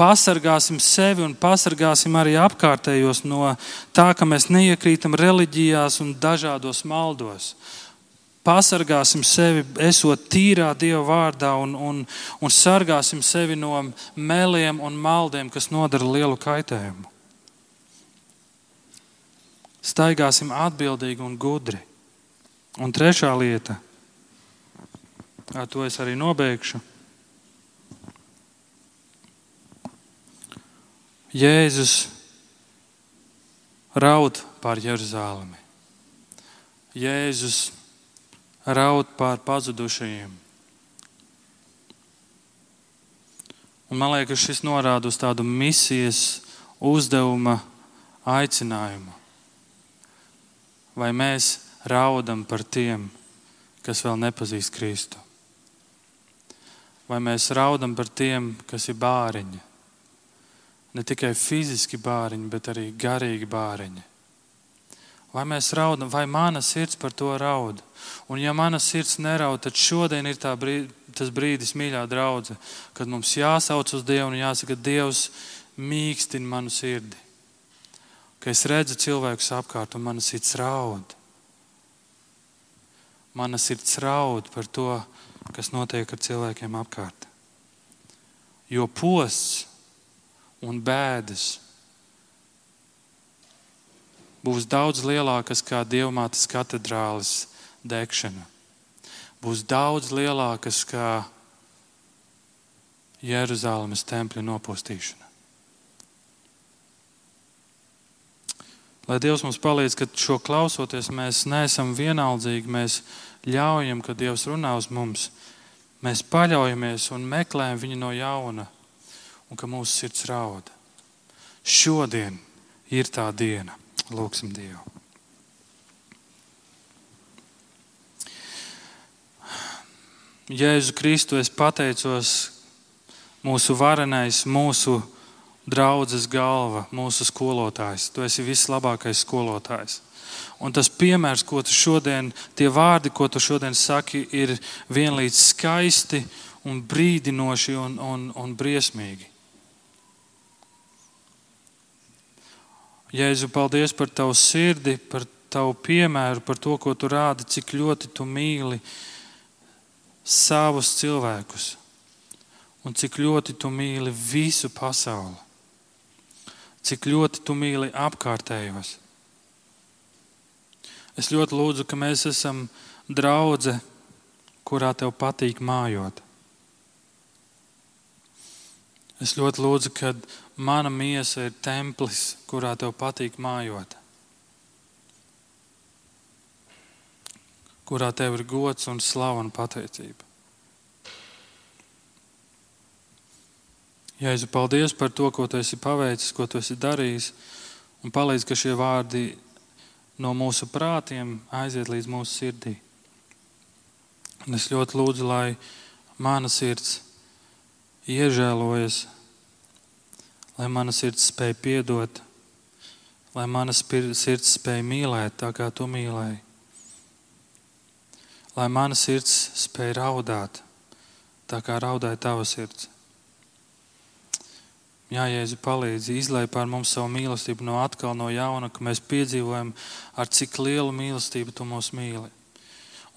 pasargāsim sevi un pasargāsim arī apkārtējos no tā, ka mēs neiekrītam reliģijās un dažādos maldos. Pasargāsim sevi, esot tīrā Dieva vārdā, un, un, un sargāsim sevi no meliem un maldiem, kas nodara lielu kaitējumu. Staigāsim atbildīgi un gudri. Un trešā lieta, ar to es arī nobeigšu Jēzus raud par Jeruzalemi. Jēzus raud par pazudušajiem. Un man liekas, šis norāda uz tādu misijas uzdevuma aicinājumu. Vai mēs raudam par tiem, kas vēl nepazīst Kristu? Vai mēs raudam par tiem, kas ir bāriņi? Ne tikai fiziski bāriņi, bet arī garīgi bāriņi. Vai mēs raudam, vai mana sirds par to raud? Un, ja mana sirds neraud, tad šodien ir brīd, tas brīdis, mīļā draudzene, kad mums jāsauc uz Dievu un jāsaka, Dievs mīkstina manu sirdi. Ka es redzu cilvēkus apkārt un mana sirds raud. Mana sirds raud par to, kas notiek ar cilvēkiem apkārt. Jo posts un bēdas būs daudz lielākas kā dievmātes katedrāles degšana. Būs daudz lielākas kā Jeruzalemes tempļa nopostīšana. Lai Dievs mums palīdz, ka šo klausoties, mēs neesam vienaldzīgi, mēs ļaujam, ka Dievs runā uz mums. Mēs paļaujamies un meklējam viņu no jauna, un ka mūsu sirds rauda. Šodien ir tā diena. Lūksim Dievu. Jēzu Kristu, es pateicos, mūsu varenais, mūsu draudzes galva, mūsu skolotājs. Tu esi vislabākais skolotājs. Un tas piemērs, ko tu šodien, tie vārdi, ko tu šodien saki, ir vienlīdz skaisti un brīdinoši un, un, un briesmīgi. Jēzu, paldies par tavu sirdi, par tavu piemēru, par to, ko tu rādi, cik ļoti tu mīli savus cilvēkus un cik ļoti tu mīli visu pasauli, cik ļoti tu mīli apkārtējos. Es ļoti lūdzu, ka mēs esam draugi, kurā tev patīk mājot. Es ļoti lūdzu, ka mana miesa ir templis, kurā tev patīk mājot. Kurā tev ir gods un slava un pateicība. Jēzu, paldies par to, ko tu esi paveicis, ko tu esi darījis. Un palīdz, ka šie vārdi no mūsu prātiem aiziet līdz mūsu sirdī. Un es ļoti lūdzu, lai mana sirds iežēlojas, lai mana sirds spēj piedot, lai mana sirds spēj mīlēt tā, kā tu mīlēji. Lai mana sirds spēj raudāt tā, kā raudāja tava sirds. Jā, Jēzu palīdz, izlai pār mums savu mīlestību no atkal no jauna, ka mēs piedzīvojam, ar cik lielu mīlestību tu mūs mīli.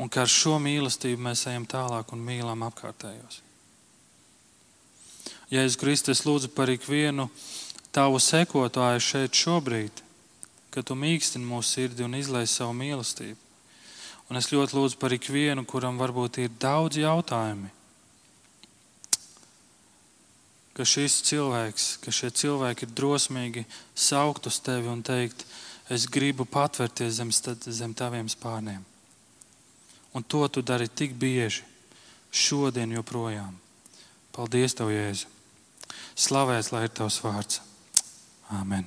Un ka ar šo mīlestību mēs ejam tālāk un mīlam apkārtējos. Jēzus Kristus, lūdzu par ikvienu tavu sekotāju šeit šobrīd, ka tu mīkstini mūsu sirdi un izlai savu mīlestību. Un es ļoti lūdzu par ikvienu, kuram varbūt ir daudz jautājumu ka šis cilvēks, ka šie cilvēki ir drosmīgi saukt uz tevi un teikt, es gribu patvērties zem, zem taviem spārniem. Un to tu dari tik bieži, šodien joprojām. Paldies, Tev, Jēzu! Slavēts, lai ir Tavs vārds! Āmen!